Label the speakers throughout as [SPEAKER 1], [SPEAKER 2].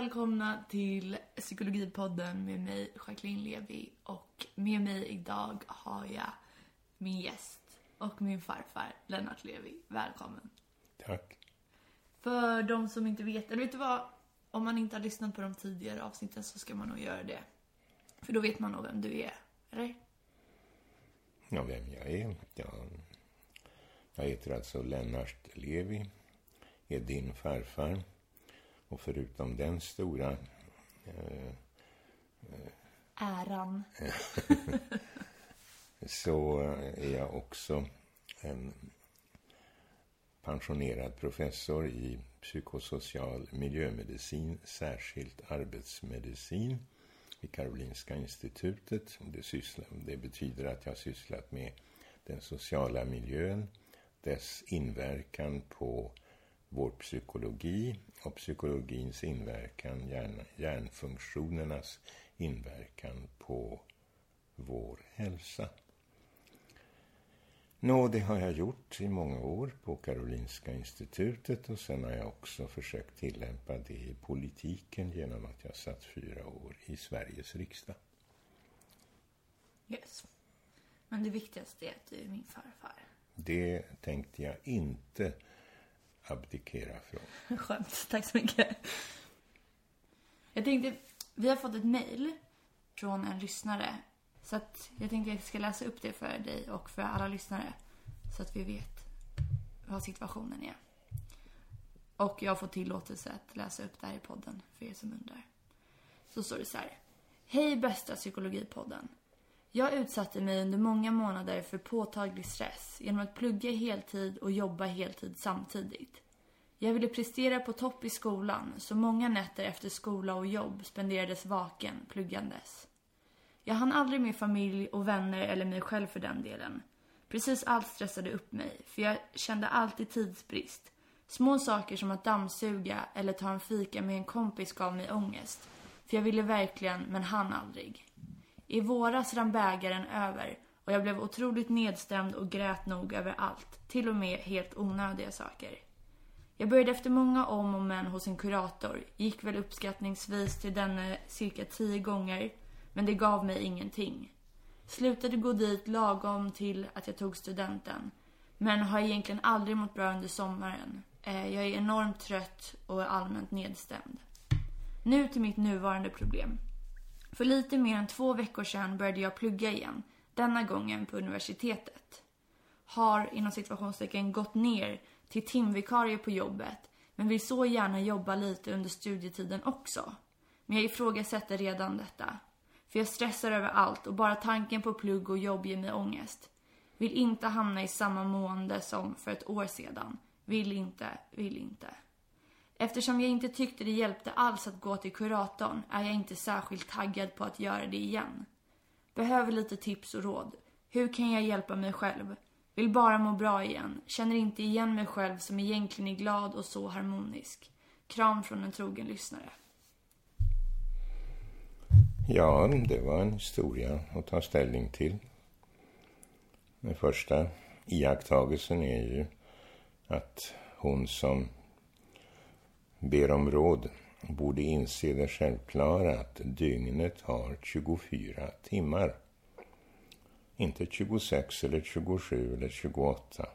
[SPEAKER 1] välkomna till Psykologipodden med mig Jacqueline Levi och med mig idag har jag min gäst och min farfar Lennart Levi. Välkommen.
[SPEAKER 2] Tack.
[SPEAKER 1] För de som inte vet, eller vet du vad? Om man inte har lyssnat på de tidigare avsnitten så ska man nog göra det. För då vet man nog vem du är, eller?
[SPEAKER 2] Ja, vem jag är? Ja, jag heter alltså Lennart Levi, är din farfar. Och förutom den stora... Eh,
[SPEAKER 1] Äran.
[SPEAKER 2] så är jag också en pensionerad professor i psykosocial miljömedicin, särskilt arbetsmedicin vid Karolinska institutet. Det, sysslar, det betyder att jag har sysslat med den sociala miljön, dess inverkan på vår psykologi och psykologins inverkan, hjärn, hjärnfunktionernas inverkan på vår hälsa. Nå, det har jag gjort i många år på Karolinska institutet och sen har jag också försökt tillämpa det i politiken genom att jag satt fyra år i Sveriges riksdag.
[SPEAKER 1] Yes. Men det viktigaste är att du är min farfar.
[SPEAKER 2] Det tänkte jag inte abdikera från.
[SPEAKER 1] Skönt, tack så mycket. Jag tänkte, vi har fått ett mejl från en lyssnare. Så att jag tänkte att jag ska läsa upp det för dig och för alla lyssnare. Så att vi vet vad situationen är. Och jag får tillåtelse att läsa upp det här i podden för er som undrar. Så står det så här. Hej bästa psykologipodden. Jag utsatte mig under många månader för påtaglig stress genom att plugga heltid och jobba heltid samtidigt. Jag ville prestera på topp i skolan, så många nätter efter skola och jobb spenderades vaken pluggandes. Jag hann aldrig med familj och vänner eller mig själv för den delen. Precis allt stressade upp mig, för jag kände alltid tidsbrist. Små saker som att dammsuga eller ta en fika med en kompis gav mig ångest. För jag ville verkligen, men hann aldrig. I våras rann bägaren över och jag blev otroligt nedstämd och grät nog över allt, till och med helt onödiga saker. Jag började efter många om och men hos en kurator, gick väl uppskattningsvis till denne cirka tio gånger, men det gav mig ingenting. Slutade gå dit lagom till att jag tog studenten, men har egentligen aldrig mått bra under sommaren. Eh, jag är enormt trött och är allmänt nedstämd. Nu till mitt nuvarande problem. För lite mer än två veckor sedan började jag plugga igen, denna gången på universitetet. Har inom situationstecken gått ner till timvikarie på jobbet, men vill så gärna jobba lite under studietiden också. Men jag ifrågasätter redan detta. För jag stressar över allt och bara tanken på plugg och jobb ger mig ångest. Vill inte hamna i samma mående som för ett år sedan. Vill inte, vill inte. Eftersom jag inte tyckte det hjälpte alls att gå till kuratorn är jag inte särskilt taggad på att göra det igen. Behöver lite tips och råd. Hur kan jag hjälpa mig själv? Vill bara må bra igen. Känner inte igen mig själv som egentligen är glad och så harmonisk. Kram från en trogen lyssnare.
[SPEAKER 2] Ja, det var en historia att ta ställning till. Den första iakttagelsen är ju att hon som ber om råd borde inse det självklara att dygnet har 24 timmar. Inte 26 eller 27 eller 28,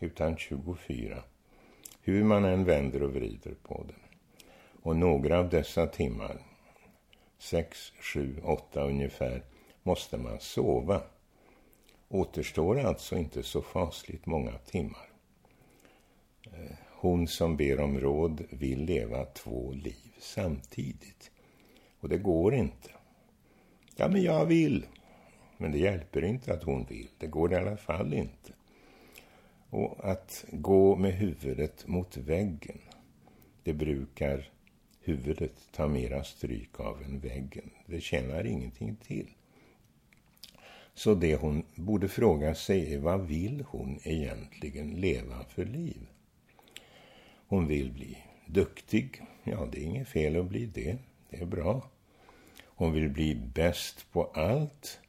[SPEAKER 2] utan 24. Hur man än vänder och vrider på det. Och några av dessa timmar, 6, 7, 8 ungefär, måste man sova. Återstår alltså inte så fasligt många timmar. Eh, hon som ber om råd vill leva två liv samtidigt. Och det går inte. Ja, men jag vill. Men det hjälper inte att hon vill. Det går i alla fall inte. Och att gå med huvudet mot väggen, det brukar huvudet ta mera stryk av än väggen. Det tjänar ingenting till. Så det hon borde fråga sig är vad vill hon egentligen leva för liv? Hon vill bli duktig. Ja, det är inget fel att bli det. Det är bra. Hon vill bli bäst på allt.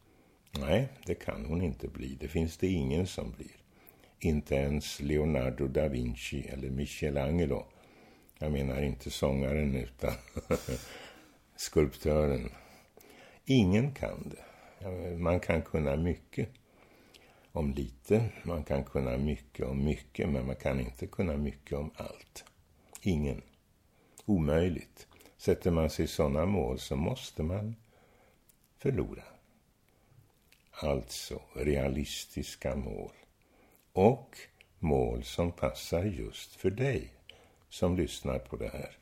[SPEAKER 2] Nej, det kan hon inte bli. Det finns det ingen som blir. Inte ens Leonardo da Vinci eller Michelangelo Jag menar inte sångaren utan skulptören. Ingen kan det. Man kan kunna mycket om lite. Man kan kunna mycket om mycket, men man kan inte kunna mycket om allt. Ingen. Omöjligt. Sätter man sig sådana mål så måste man förlora. Alltså realistiska mål. Och mål som passar just för dig som lyssnar på det här.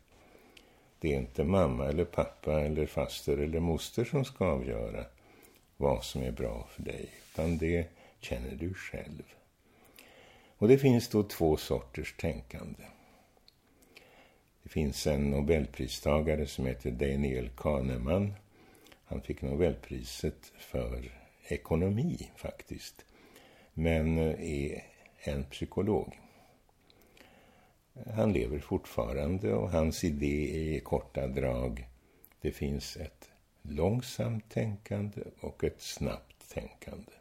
[SPEAKER 2] Det är inte mamma eller pappa eller faster eller moster som ska avgöra vad som är bra för dig, utan det känner du själv. Och det finns då två sorters tänkande. Det finns en nobelpristagare som heter Daniel Kahneman. Han fick nobelpriset för ekonomi faktiskt. Men är en psykolog. Han lever fortfarande och hans idé är i korta drag. Det finns ett långsamt tänkande och ett snabbt tänkande.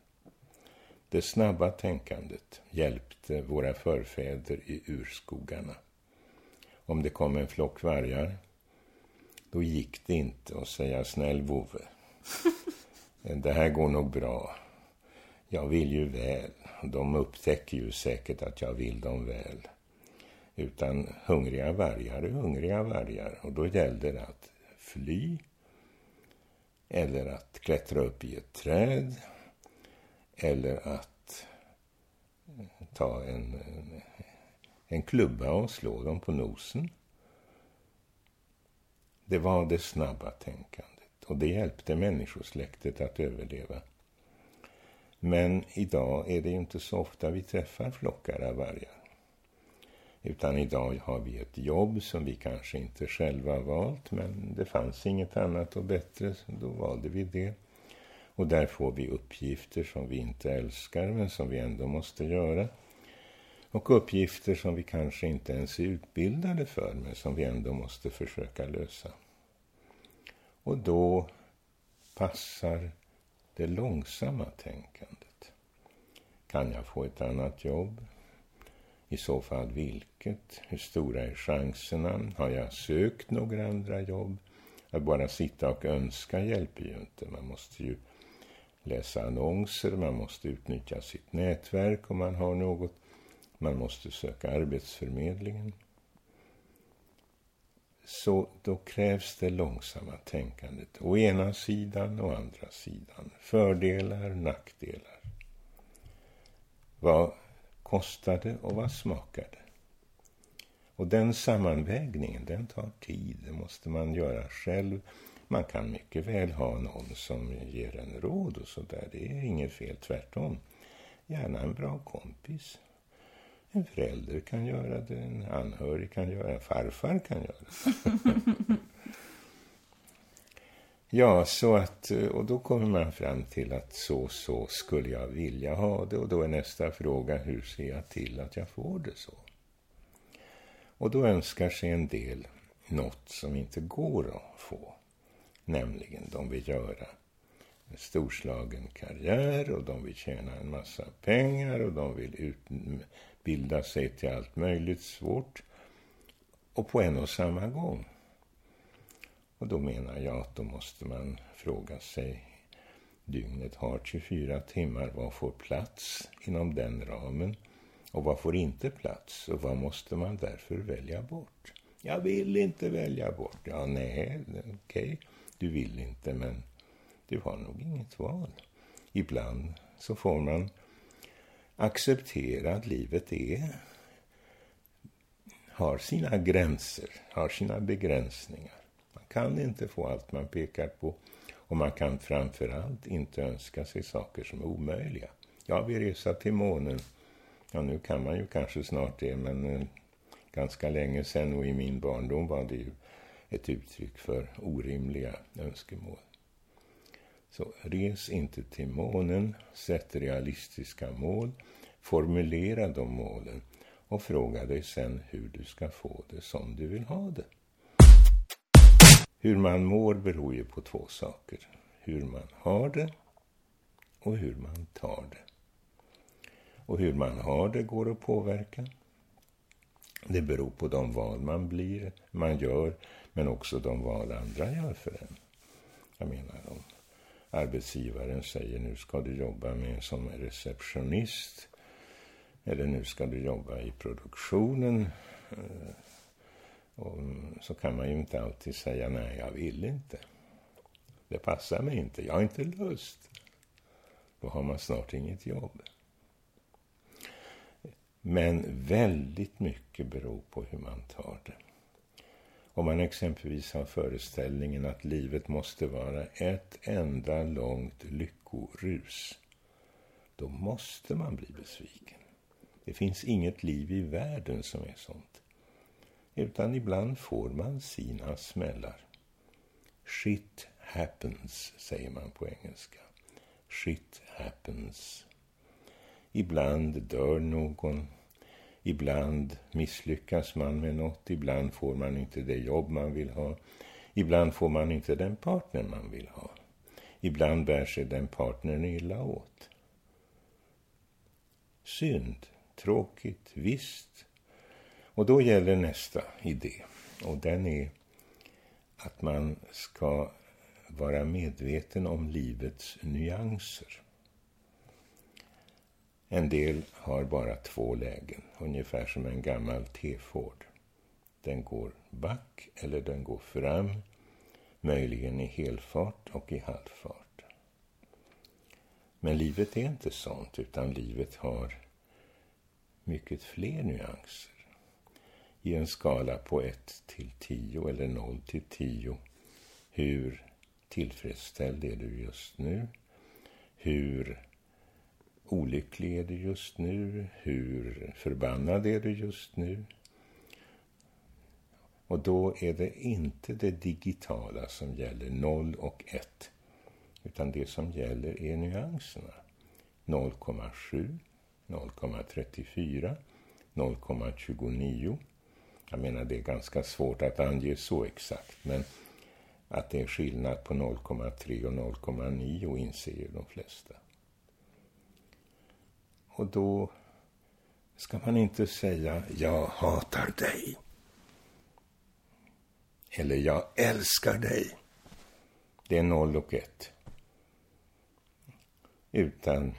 [SPEAKER 2] Det snabba tänkandet hjälpte våra förfäder i urskogarna. Om det kom en flock vargar, då gick det inte att säga snäll vovve. Det här går nog bra. Jag vill ju väl. De upptäcker ju säkert att jag vill dem väl. Utan hungriga vargar är hungriga vargar. Och då gällde det att fly. Eller att klättra upp i ett träd. Eller att eh, ta en, en klubba och slå dem på nosen. Det var det snabba tänkandet. Och det hjälpte människosläktet att överleva. Men idag är det ju inte så ofta vi träffar flockar av vargar. Utan idag har vi ett jobb som vi kanske inte själva valt, men det fanns inget annat och bättre, så då valde vi det. Och där får vi uppgifter som vi inte älskar, men som vi ändå måste göra. Och uppgifter som vi kanske inte ens är utbildade för, men som vi ändå måste försöka lösa. Och då passar det långsamma tänkandet. Kan jag få ett annat jobb? I så fall vilket? Hur stora är chanserna? Har jag sökt några andra jobb? Att bara sitta och önska hjälper ju inte. Man måste ju läsa annonser, man måste utnyttja sitt nätverk om man har något. Man måste söka Arbetsförmedlingen. Så då krävs det långsamma tänkandet. Å ena sidan och andra sidan. Fördelar, nackdelar. Vad kostar det och vad smakar det? Och den sammanvägningen, den tar tid. Det måste man göra själv. Man kan mycket väl ha någon som ger en råd och sådär. Det är inget fel, tvärtom. Gärna en bra kompis. En förälder kan göra det, en anhörig kan göra det, en farfar kan göra det. ja, så att, och då kommer man fram till att så, så skulle jag vilja ha det. Och då är nästa fråga, hur ser jag till att jag får det så? Och då önskar sig en del något som inte går att få. Nämligen, de vill göra en storslagen karriär och de vill tjäna en massa pengar och de vill utbilda sig till allt möjligt svårt och på en och samma gång. Och då menar jag att då måste man fråga sig Dygnet har 24 timmar. Vad får plats inom den ramen? Och vad får inte plats? Och vad måste man därför välja bort? Jag vill inte välja bort. Ja, nej, okej. Okay. Du vill inte, men du har nog inget val. Ibland så får man acceptera att livet är har sina gränser, har sina begränsningar. Man kan inte få allt man pekar på och man kan framförallt inte önska sig saker som är omöjliga. Jag vill resa till månen. Ja, nu kan man ju kanske snart det, men eh, ganska länge sedan och i min barndom var det ju ett uttryck för orimliga önskemål. Så res inte till månen, sätt realistiska mål, formulera de målen och fråga dig sen hur du ska få det som du vill ha det. Hur man mår beror ju på två saker. Hur man har det och hur man tar det. Och hur man har det går att påverka. Det beror på de val man blir, man gör, men också de val andra gör för en. Jag menar, om arbetsgivaren säger nu ska du jobba med som receptionist eller nu ska du jobba i produktionen. Eh, och mm, så kan man ju inte alltid säga nej, jag vill inte. Det passar mig inte, jag har inte lust. Då har man snart inget jobb. Men väldigt mycket beror på hur man tar det. Om man exempelvis har föreställningen att livet måste vara ett enda långt lyckorus, då måste man bli besviken. Det finns inget liv i världen som är sånt. Utan ibland får man sina smällar. Shit happens, säger man på engelska. Shit happens. Ibland dör någon. Ibland misslyckas man med något. Ibland får man inte det jobb man vill ha. Ibland får man inte den partner man vill ha. Ibland bär sig den partnern illa åt. Synd, tråkigt, visst. Och då gäller nästa idé. Och den är att man ska vara medveten om livets nyanser. En del har bara två lägen, ungefär som en gammal T-Ford. Den går back eller den går fram, möjligen i helfart och i halvfart. Men livet är inte sånt, utan livet har mycket fler nyanser. I en skala på 1 till 10 eller 0 till 10. Hur tillfredsställd är du just nu? Hur olycklig är du just nu? Hur förbannad är du just nu? Och då är det inte det digitala som gäller 0 och 1. Utan det som gäller är nyanserna. 0,7, 0,34, 0,29. Jag menar, det är ganska svårt att ange så exakt, men att det är skillnad på 0,3 och 0,9 inser ju de flesta. Och då ska man inte säga jag hatar dig. Eller jag älskar dig. Det är noll och ett. Utan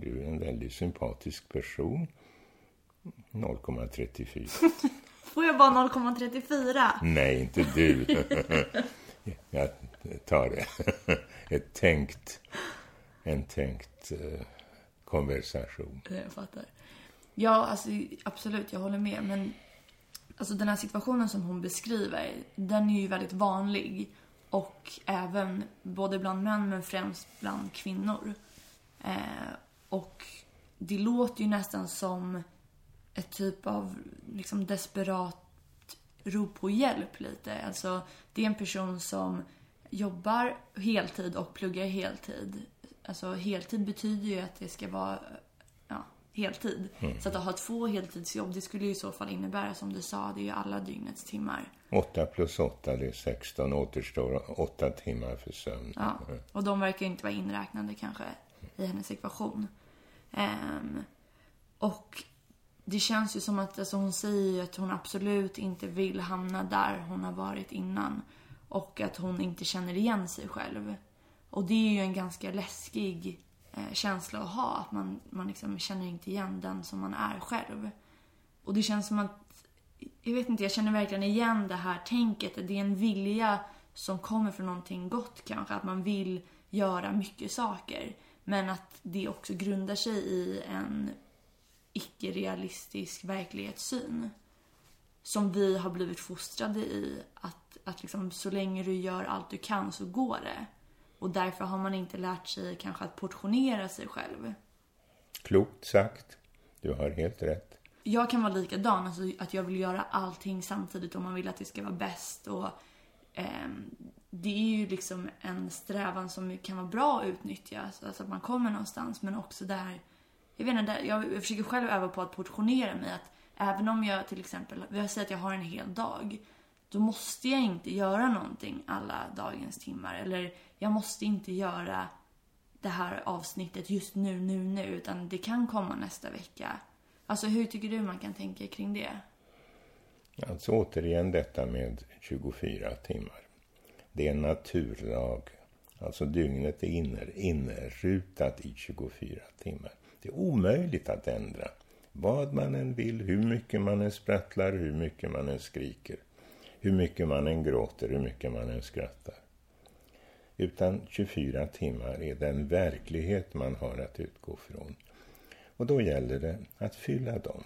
[SPEAKER 2] du är en väldigt sympatisk person. 0,34.
[SPEAKER 1] Får jag bara 0,34?
[SPEAKER 2] Nej, inte du. jag tar det. Ett tänkt, en tänkt uh, konversation.
[SPEAKER 1] Jag fattar. Ja, alltså absolut, jag håller med. Men alltså den här situationen som hon beskriver, den är ju väldigt vanlig. Och även både bland män men främst bland kvinnor. Eh, och det låter ju nästan som ett typ av liksom desperat rop på hjälp lite. Alltså det är en person som jobbar heltid och pluggar heltid. Alltså heltid betyder ju att det ska vara ja, heltid. Mm. Så att ha två heltidsjobb, det skulle ju i så fall innebära som du sa, det är ju alla dygnets timmar.
[SPEAKER 2] 8 plus 8, det är 16, återstår 8 timmar för sömn.
[SPEAKER 1] Ja, och de verkar ju inte vara inräknade kanske i hennes ekvation. Um, och det känns ju som att alltså hon säger att hon absolut inte vill hamna där hon har varit innan. Och att hon inte känner igen sig själv. Och det är ju en ganska läskig eh, känsla att ha. Att man, man liksom känner inte igen den som man är själv. Och det känns som att, jag vet inte, jag känner verkligen igen det här tänket. Det är en vilja som kommer från någonting gott kanske. Att man vill göra mycket saker. Men att det också grundar sig i en icke-realistisk verklighetssyn. Som vi har blivit fostrade i. Att, att liksom, så länge du gör allt du kan så går det. Och därför har man inte lärt sig kanske att portionera sig själv.
[SPEAKER 2] Klokt sagt. Du har helt rätt.
[SPEAKER 1] Jag kan vara likadan, alltså att jag vill göra allting samtidigt och man vill att det ska vara bäst. Och, eh, det är ju liksom en strävan som kan vara bra att utnyttja, alltså att man kommer någonstans. Men också där, jag vet inte, jag försöker själv öva på att portionera mig. Att även om jag till exempel, vi säger att jag har en hel dag. Då måste jag inte göra någonting alla dagens timmar. Eller jag måste inte göra det här avsnittet just nu, nu, nu. Utan det kan komma nästa vecka. Alltså hur tycker du man kan tänka kring det?
[SPEAKER 2] Alltså återigen detta med 24 timmar. Det är en naturlag. Alltså dygnet är inner, inrutat i 24 timmar. Det är omöjligt att ändra. Vad man än vill, hur mycket man än sprattlar, hur mycket man än skriker. Hur mycket man än gråter, hur mycket man än skrattar. Utan 24 timmar är den verklighet man har att utgå från. Och då gäller det att fylla dem.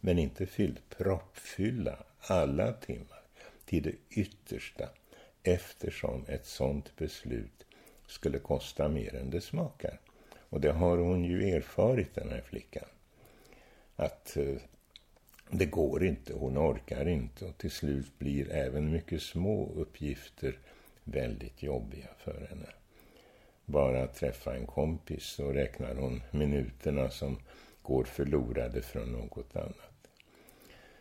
[SPEAKER 2] Men inte fyll, proppfylla alla timmar till det yttersta eftersom ett sådant beslut skulle kosta mer än det smakar. Och det har hon ju erfarit, den här flickan. Att eh, det går inte, hon orkar inte och till slut blir även mycket små uppgifter väldigt jobbiga för henne. Bara att träffa en kompis så räknar hon minuterna som går förlorade från något annat.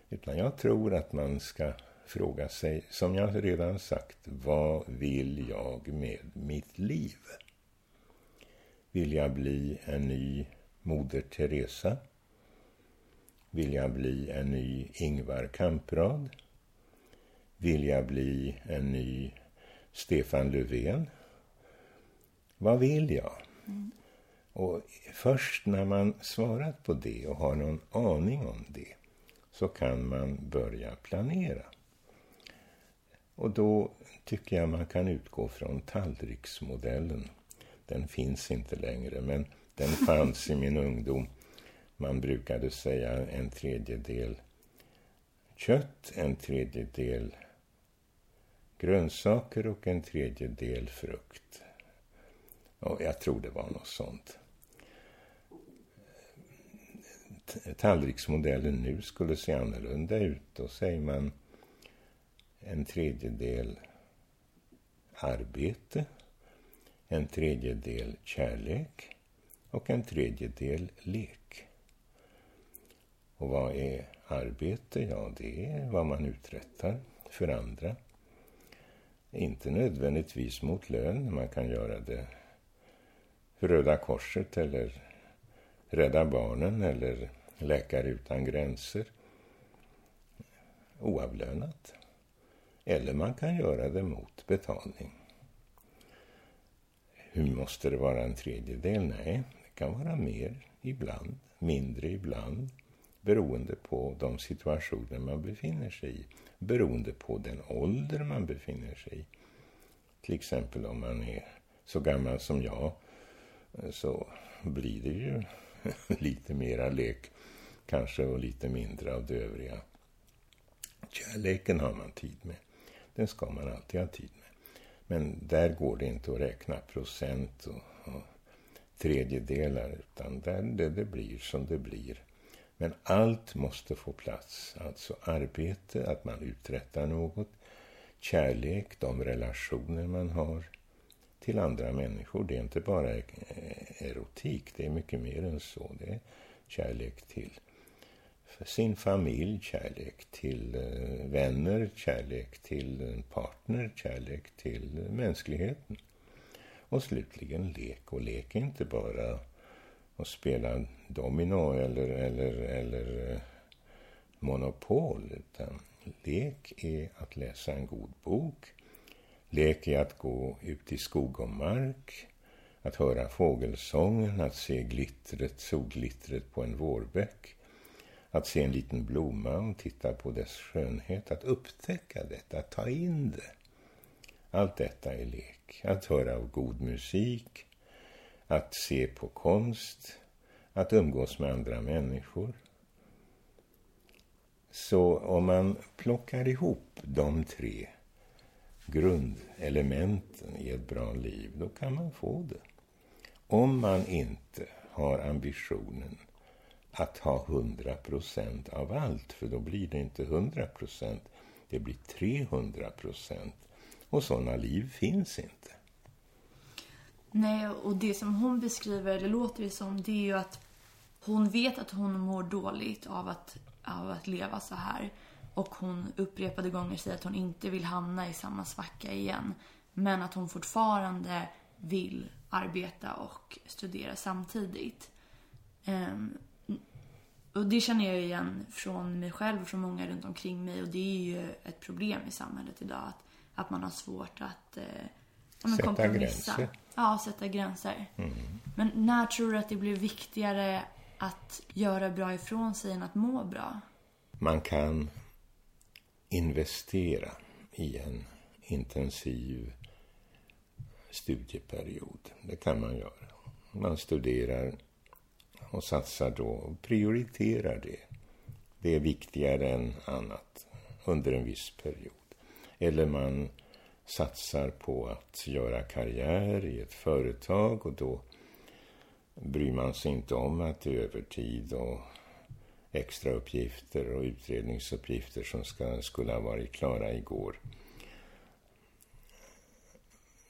[SPEAKER 2] Utan jag tror att man ska fråga sig, som jag redan sagt, vad vill jag med mitt liv? Vill jag bli en ny Moder Teresa? Vill jag bli en ny Ingvar Kamprad? Vill jag bli en ny Stefan Löfven? Vad vill jag? Mm. Och först när man svarat på det och har någon aning om det så kan man börja planera. Och då tycker jag man kan utgå från tallriksmodellen. Den finns inte längre, men den fanns i min ungdom. Man brukade säga en tredjedel kött, en tredjedel grönsaker och en tredjedel frukt. Och jag tror det var något sånt. Tallriksmodellen nu skulle se annorlunda ut. Då säger man en tredjedel arbete, en tredjedel kärlek och en tredjedel lek. Och vad är arbete? Ja, det är vad man uträttar för andra. Inte nödvändigtvis mot lön. Man kan göra det för Röda Korset eller Rädda Barnen eller Läkare Utan Gränser. Oavlönat. Eller man kan göra det mot betalning. Hur måste det vara en tredjedel? Nej, det kan vara mer ibland, mindre ibland beroende på de situationer man befinner sig i. Beroende på den ålder man befinner sig i. Till exempel om man är så gammal som jag så blir det ju lite mera lek kanske och lite mindre av det övriga. Kärleken har man tid med. Den ska man alltid ha tid med. Men där går det inte att räkna procent och, och tredjedelar utan där det, det blir som det blir. Men allt måste få plats. Alltså arbete, att man uträttar något. Kärlek, de relationer man har till andra människor. Det är inte bara e-, erotik, det är mycket mer än så. Det är kärlek till sin familj, kärlek till eh, vänner, kärlek till en partner, kärlek till eh, mänskligheten. Och slutligen lek. Och lek är inte bara och spela domino eller, eller, eller eh, monopol. Utan lek är att läsa en god bok. Lek är att gå ut i skog och mark. Att höra fågelsången, att se glittret, solglittret på en vårbäck. Att se en liten blomma och titta på dess skönhet. Att upptäcka detta, att ta in det. Allt detta är lek. Att höra god musik, att se på konst, att umgås med andra människor. Så om man plockar ihop de tre grundelementen i ett bra liv, då kan man få det. Om man inte har ambitionen att ha hundra procent av allt, för då blir det inte hundra procent, det blir 300 procent. Och sådana liv finns inte.
[SPEAKER 1] Nej, och det som hon beskriver, det låter det som, det är ju att hon vet att hon mår dåligt av att, av att leva så här. Och hon upprepade gånger säger att hon inte vill hamna i samma svacka igen. Men att hon fortfarande vill arbeta och studera samtidigt. Um, Och det känner jag igen från mig själv och från många runt omkring mig. Och det är ju ett problem i samhället idag. Att, att man har svårt att eh,
[SPEAKER 2] Sätta
[SPEAKER 1] kompromissa.
[SPEAKER 2] gränser.
[SPEAKER 1] Ja, sätta gränser. Men när tror du att det blir viktigare att göra bra ifrån sig än att må bra?
[SPEAKER 2] Man kan investera i en intensiv studieperiod. Det kan man göra. Man studerar och satsar då och prioriterar det. Det är viktigare än annat under en viss period. Eller man satsar på att göra karriär i ett företag och då bryr man sig inte om att det är övertid och extra uppgifter och utredningsuppgifter som ska, skulle ha varit klara igår.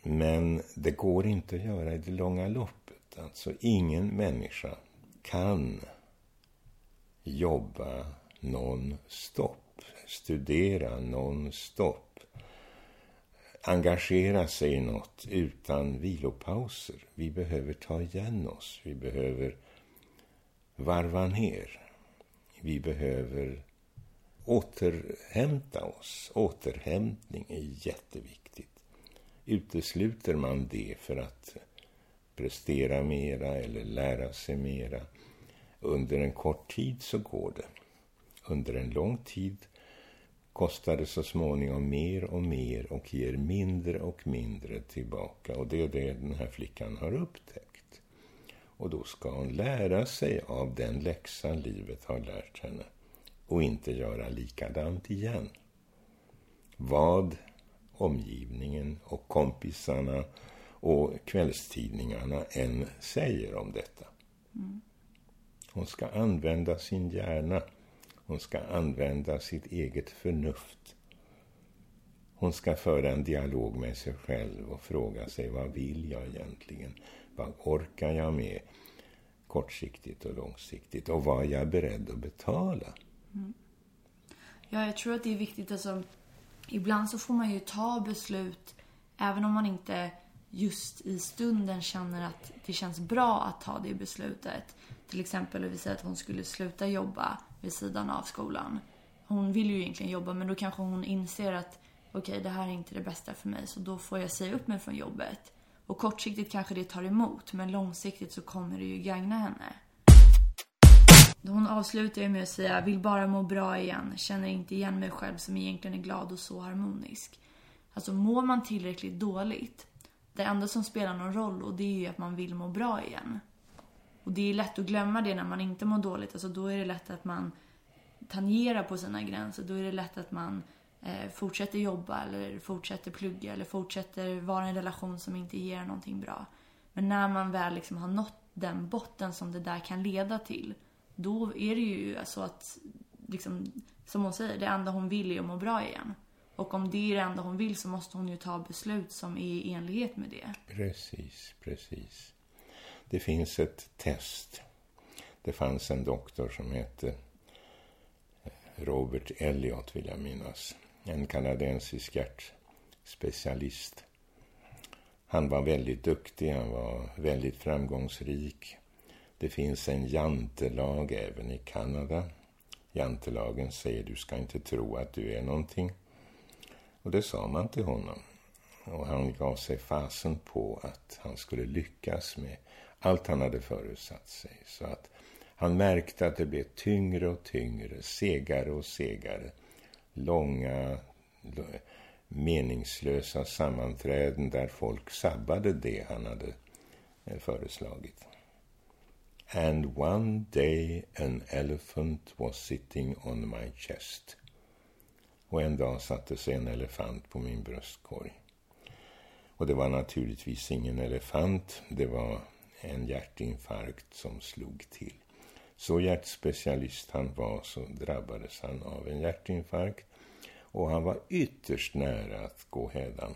[SPEAKER 2] Men det går inte att göra i det långa loppet. Alltså ingen människa kan jobba non-stop, studera non-stop, engagera sig i något utan vilopauser. Vi behöver ta igen oss, vi behöver varva ner. Vi behöver återhämta oss. Återhämtning är jätteviktigt. Utesluter man det för att prestera mera eller lära sig mera under en kort tid så går det. Under en lång tid kostar det så småningom mer och mer och ger mindre och mindre tillbaka. Och det är det den här flickan har upptäckt. Och då ska hon lära sig av den läxa livet har lärt henne och inte göra likadant igen. Vad omgivningen och kompisarna och kvällstidningarna än säger om detta. Hon ska använda sin hjärna. Hon ska använda sitt eget förnuft. Hon ska föra en dialog med sig själv och fråga sig vad vill jag egentligen? Vad orkar jag med kortsiktigt och långsiktigt? Och vad är jag beredd att betala? Mm.
[SPEAKER 1] Ja, jag tror att det är viktigt. Alltså, ibland så får man ju ta beslut även om man inte just i stunden känner att det känns bra att ta det beslutet. Till exempel, om vi säger att hon skulle sluta jobba vid sidan av skolan. Hon vill ju egentligen jobba, men då kanske hon inser att okej, det här är inte det bästa för mig, så då får jag säga upp mig från jobbet. Och kortsiktigt kanske det tar emot, men långsiktigt så kommer det ju gagna henne. Hon avslutar ju med att säga, vill bara må bra igen, känner inte igen mig själv som egentligen är glad och så harmonisk. Alltså mår man tillräckligt dåligt, det enda som spelar någon roll och det är ju att man vill må bra igen. Och det är lätt att glömma det när man inte mår dåligt, alltså då är det lätt att man tangerar på sina gränser, då är det lätt att man eh, fortsätter jobba eller fortsätter plugga eller fortsätter vara i en relation som inte ger någonting bra. Men när man väl liksom har nått den botten som det där kan leda till, då är det ju så att, liksom, som hon säger, det enda hon vill är att må bra igen. Och om det är det enda hon vill så måste hon ju ta beslut som är i enlighet med det.
[SPEAKER 2] Precis, precis. Det finns ett test. Det fanns en doktor som hette eh, Robert Elliot, vill jag minnas. En kanadensisk hjärtspecialist. Han var väldigt duktig, han var väldigt framgångsrik. Det finns en jantelag även i Kanada. Jantelagen säger du ska inte tro att du är någonting. Och det sa man till honom. Och han gav sig fasen på att han skulle lyckas med allt han hade förutsatt sig. Så att han märkte att det blev tyngre och tyngre, segare och segare. Långa, meningslösa sammanträden där folk sabbade det han hade eh, föreslagit. And one day an elephant was sitting on my chest. Och en dag satte sig en elefant på min bröstkorg. Och det var naturligtvis ingen elefant, det var en hjärtinfarkt som slog till. Så hjärtspecialist han var så drabbades han av en hjärtinfarkt och han var ytterst nära att gå hädan.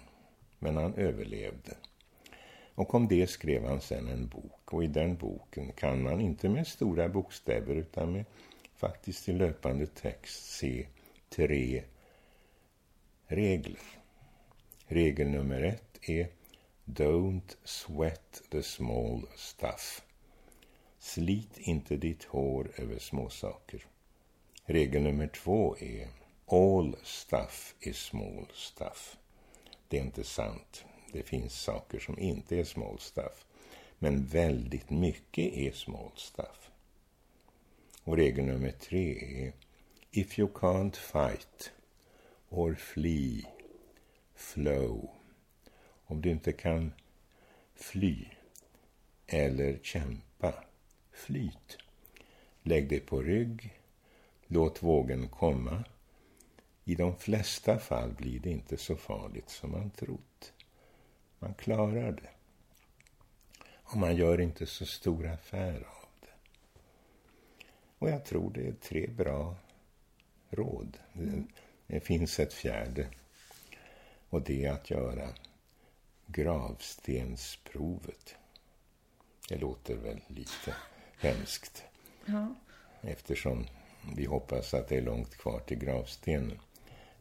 [SPEAKER 2] Men han överlevde. Och om det skrev han sen en bok och i den boken kan man inte med stora bokstäver utan med faktiskt i löpande text se tre regler. Regel nummer ett är Don't sweat the small stuff. Slit inte ditt hår över småsaker. Regel nummer två är All stuff is small stuff. Det är inte sant. Det finns saker som inte är small stuff. Men väldigt mycket är small stuff. Och regel nummer tre är If you can't fight or flee, flow. Om du inte kan fly eller kämpa, flyt. Lägg dig på rygg, låt vågen komma. I de flesta fall blir det inte så farligt som man trott. Man klarar det. Och man gör inte så stor affär av det. Och jag tror det är tre bra råd. Det, det finns ett fjärde. Och det är att göra gravstensprovet. Det låter väl lite hemskt.
[SPEAKER 1] Ja.
[SPEAKER 2] Eftersom vi hoppas att det är långt kvar till gravstenen.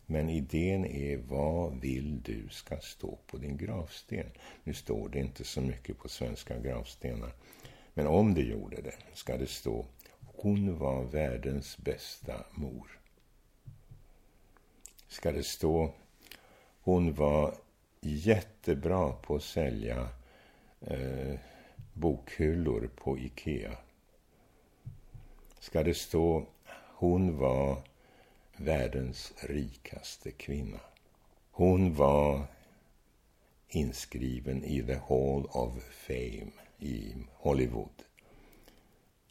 [SPEAKER 2] Men idén är vad vill du ska stå på din gravsten? Nu står det inte så mycket på svenska gravstenar. Men om det gjorde det ska det stå Hon var världens bästa mor. Ska det stå Hon var jättebra på att sälja eh, bokhyllor på Ikea. Ska det stå Hon var världens rikaste kvinna. Hon var inskriven i The Hall of Fame i Hollywood.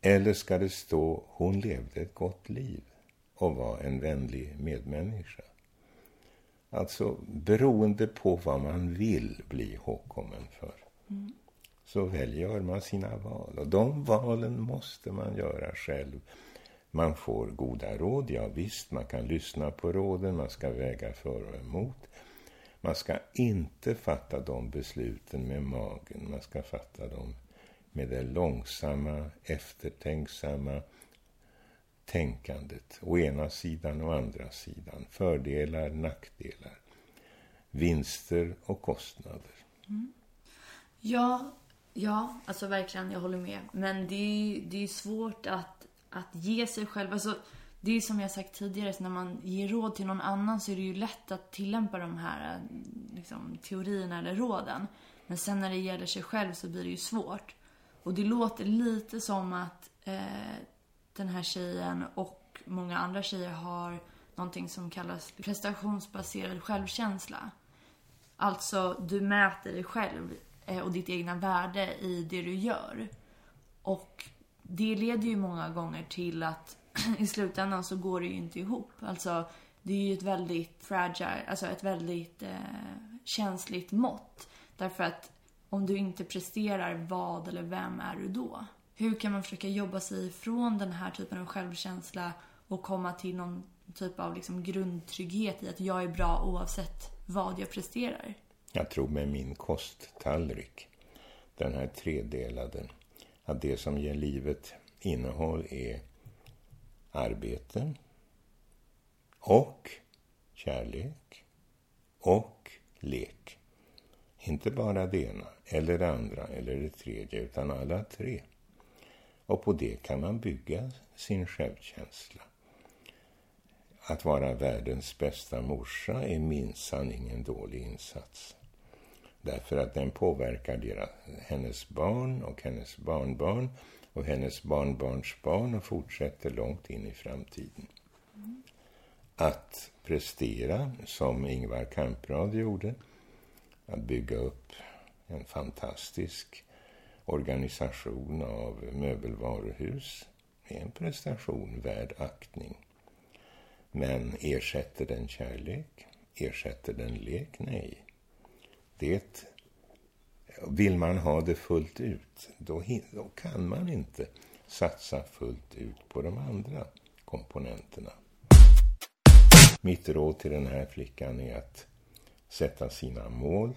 [SPEAKER 2] Eller ska det stå hon levde ett gott liv och var en vänlig medmänniska. Alltså beroende på vad man vill bli ihågkommen för. Mm. Så väljer man sina val. Och de valen måste man göra själv man får goda råd, ja visst, man kan lyssna på råden, man ska väga för och emot. Man ska inte fatta de besluten med magen, man ska fatta dem med det långsamma, eftertänksamma tänkandet. Å ena sidan och andra sidan. Fördelar, nackdelar. Vinster och kostnader.
[SPEAKER 1] Mm. Ja, ja, alltså verkligen, jag håller med. Men det är, det är svårt att att ge sig själv. Alltså, det är som jag sagt tidigare, när man ger råd till någon annan så är det ju lätt att tillämpa de här liksom, teorierna eller råden. Men sen när det gäller sig själv så blir det ju svårt. Och det låter lite som att eh, den här tjejen och många andra tjejer har någonting som kallas prestationsbaserad självkänsla. Alltså, du mäter dig själv eh, och ditt egna värde i det du gör. Och det leder ju många gånger till att i slutändan så går det ju inte ihop. Alltså, det är ju ett väldigt fragile, alltså ett väldigt eh, känsligt mått. Därför att om du inte presterar, vad eller vem är du då? Hur kan man försöka jobba sig ifrån den här typen av självkänsla och komma till någon typ av liksom grundtrygghet i att jag är bra oavsett vad jag presterar?
[SPEAKER 2] Jag tror med min kosttallrik, den här tredelade att det som ger livet innehåll är arbete och kärlek och lek. Inte bara det ena, eller det andra, eller det tredje, utan alla tre. Och på det kan man bygga sin självkänsla. Att vara världens bästa morsa är minsann ingen dålig insats. Därför att den påverkar deras, hennes barn och hennes barnbarn och hennes barnbarns barn och fortsätter långt in i framtiden. Att prestera, som Ingvar Kamprad gjorde, att bygga upp en fantastisk organisation av möbelvaruhus är en prestation värd aktning. Men ersätter den kärlek? Ersätter den lek? Nej det vill man ha det fullt ut, då, då kan man inte satsa fullt ut på de andra komponenterna. Mitt råd till den här flickan är att sätta sina mål,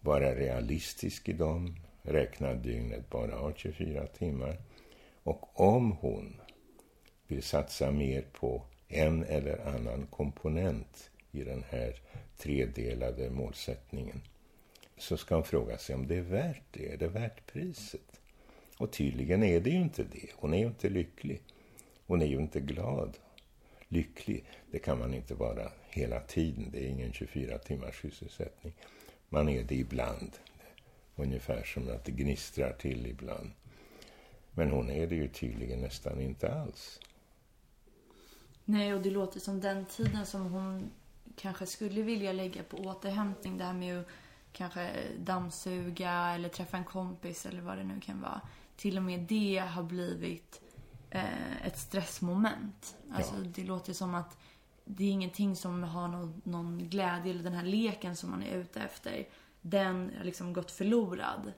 [SPEAKER 2] vara realistisk i dem, räknar dygnet bara har 24 timmar. Och om hon vill satsa mer på en eller annan komponent i den här tredelade målsättningen så ska hon fråga sig om det är värt det. Är det värt priset? Och tydligen är det ju inte det. Hon är ju inte lycklig. Hon är ju inte glad. Lycklig, det kan man inte vara hela tiden. Det är ingen 24 timmars sysselsättning. Man är det ibland. Ungefär som att det gnistrar till ibland. Men hon är det ju tydligen nästan inte alls.
[SPEAKER 1] Nej, och det låter som den tiden som hon kanske skulle vilja lägga på återhämtning. Det här med att kanske dammsuga eller träffa en kompis eller vad det nu kan vara. Till och med det har blivit eh, ett stressmoment. Alltså
[SPEAKER 2] Ja.
[SPEAKER 1] det låter som att det är ingenting som har någon, någon glädje eller den här leken som man är ute efter. Den har liksom gått förlorad.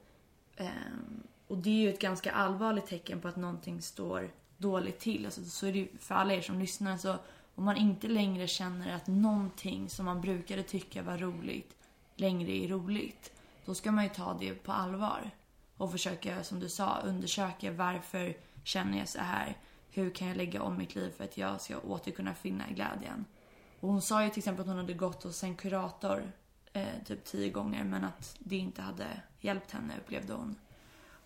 [SPEAKER 1] Ehm, och det är ju ett ganska allvarligt tecken på att någonting står dåligt till. Alltså, så är det ju för alla er som lyssnar. Så om man inte längre känner att någonting som man brukade tycka var roligt längre är roligt. Då ska man ju ta det på allvar. Och försöka, som du sa, undersöka varför känner jag så här? Hur kan jag lägga om mitt liv för att jag ska åter kunna finna glädjen? Och hon sa ju till exempel att hon hade gått hos en kurator eh, typ tio gånger men att det inte hade hjälpt henne upplevde hon.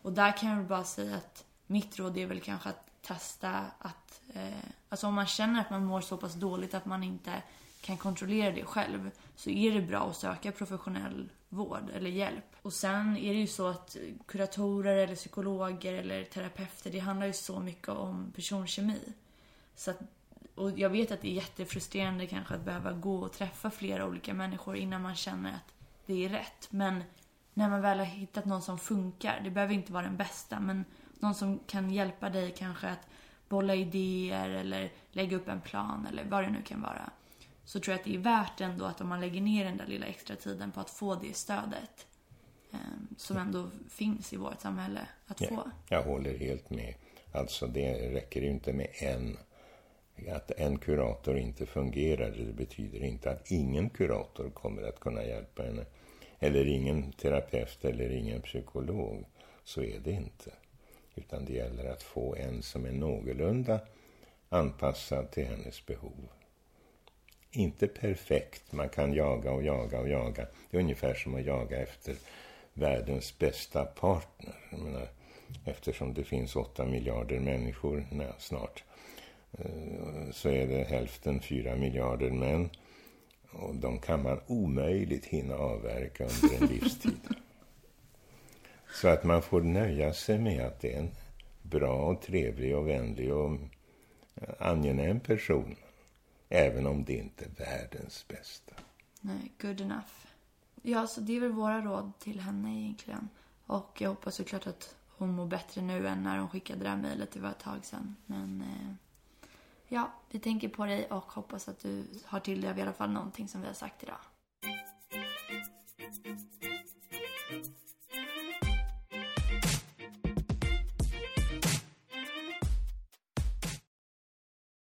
[SPEAKER 1] Och där kan jag väl bara säga att mitt råd är väl kanske att testa att... Eh, alltså om man känner att man mår så pass dåligt att man inte kan kontrollera det själv så är det bra att söka professionell vård eller hjälp. Och sen är det ju så att kuratorer eller psykologer eller terapeuter, det handlar ju så mycket om personkemi. Så att, och jag vet att det är jättefrustrerande kanske att behöva gå och träffa flera olika människor innan man känner att det är rätt. Men när man väl har hittat någon som funkar, det behöver inte vara den bästa, men någon som kan hjälpa dig kanske att bolla idéer eller lägga upp en plan eller vad det nu kan vara. Så tror jag att det är värt ändå att om man lägger ner den där lilla extra tiden på att få det stödet eh, som ändå finns i vårt samhälle att få.
[SPEAKER 2] Ja, jag håller helt med. Alltså det räcker ju inte med en. Att en kurator inte fungerar, det betyder inte att ingen kurator kommer att kunna hjälpa henne. Eller ingen terapeut eller ingen psykolog. Så är det inte. Utan det gäller att få en som är någorlunda anpassad till hennes behov. Inte perfekt, man kan jaga och jaga och jaga. Det är ungefär som att jaga efter världens bästa partner. Jag menar, eftersom det finns åtta miljarder människor nej, snart så är det hälften fyra miljarder män. Och de kan man omöjligt hinna avverka under en livstid. Så att man får nöja sig med att det är en bra och trevlig och vänlig och angenäm person. Även om det inte är världens bästa.
[SPEAKER 1] Nej, good enough. Ja, så det är väl våra råd till henne egentligen. Och jag hoppas såklart att hon mår bättre nu än när hon skickade det här mejlet. Det var ett tag sedan. Men eh, ja, vi tänker på dig och hoppas att du har till dig av i alla fall någonting som vi har sagt idag.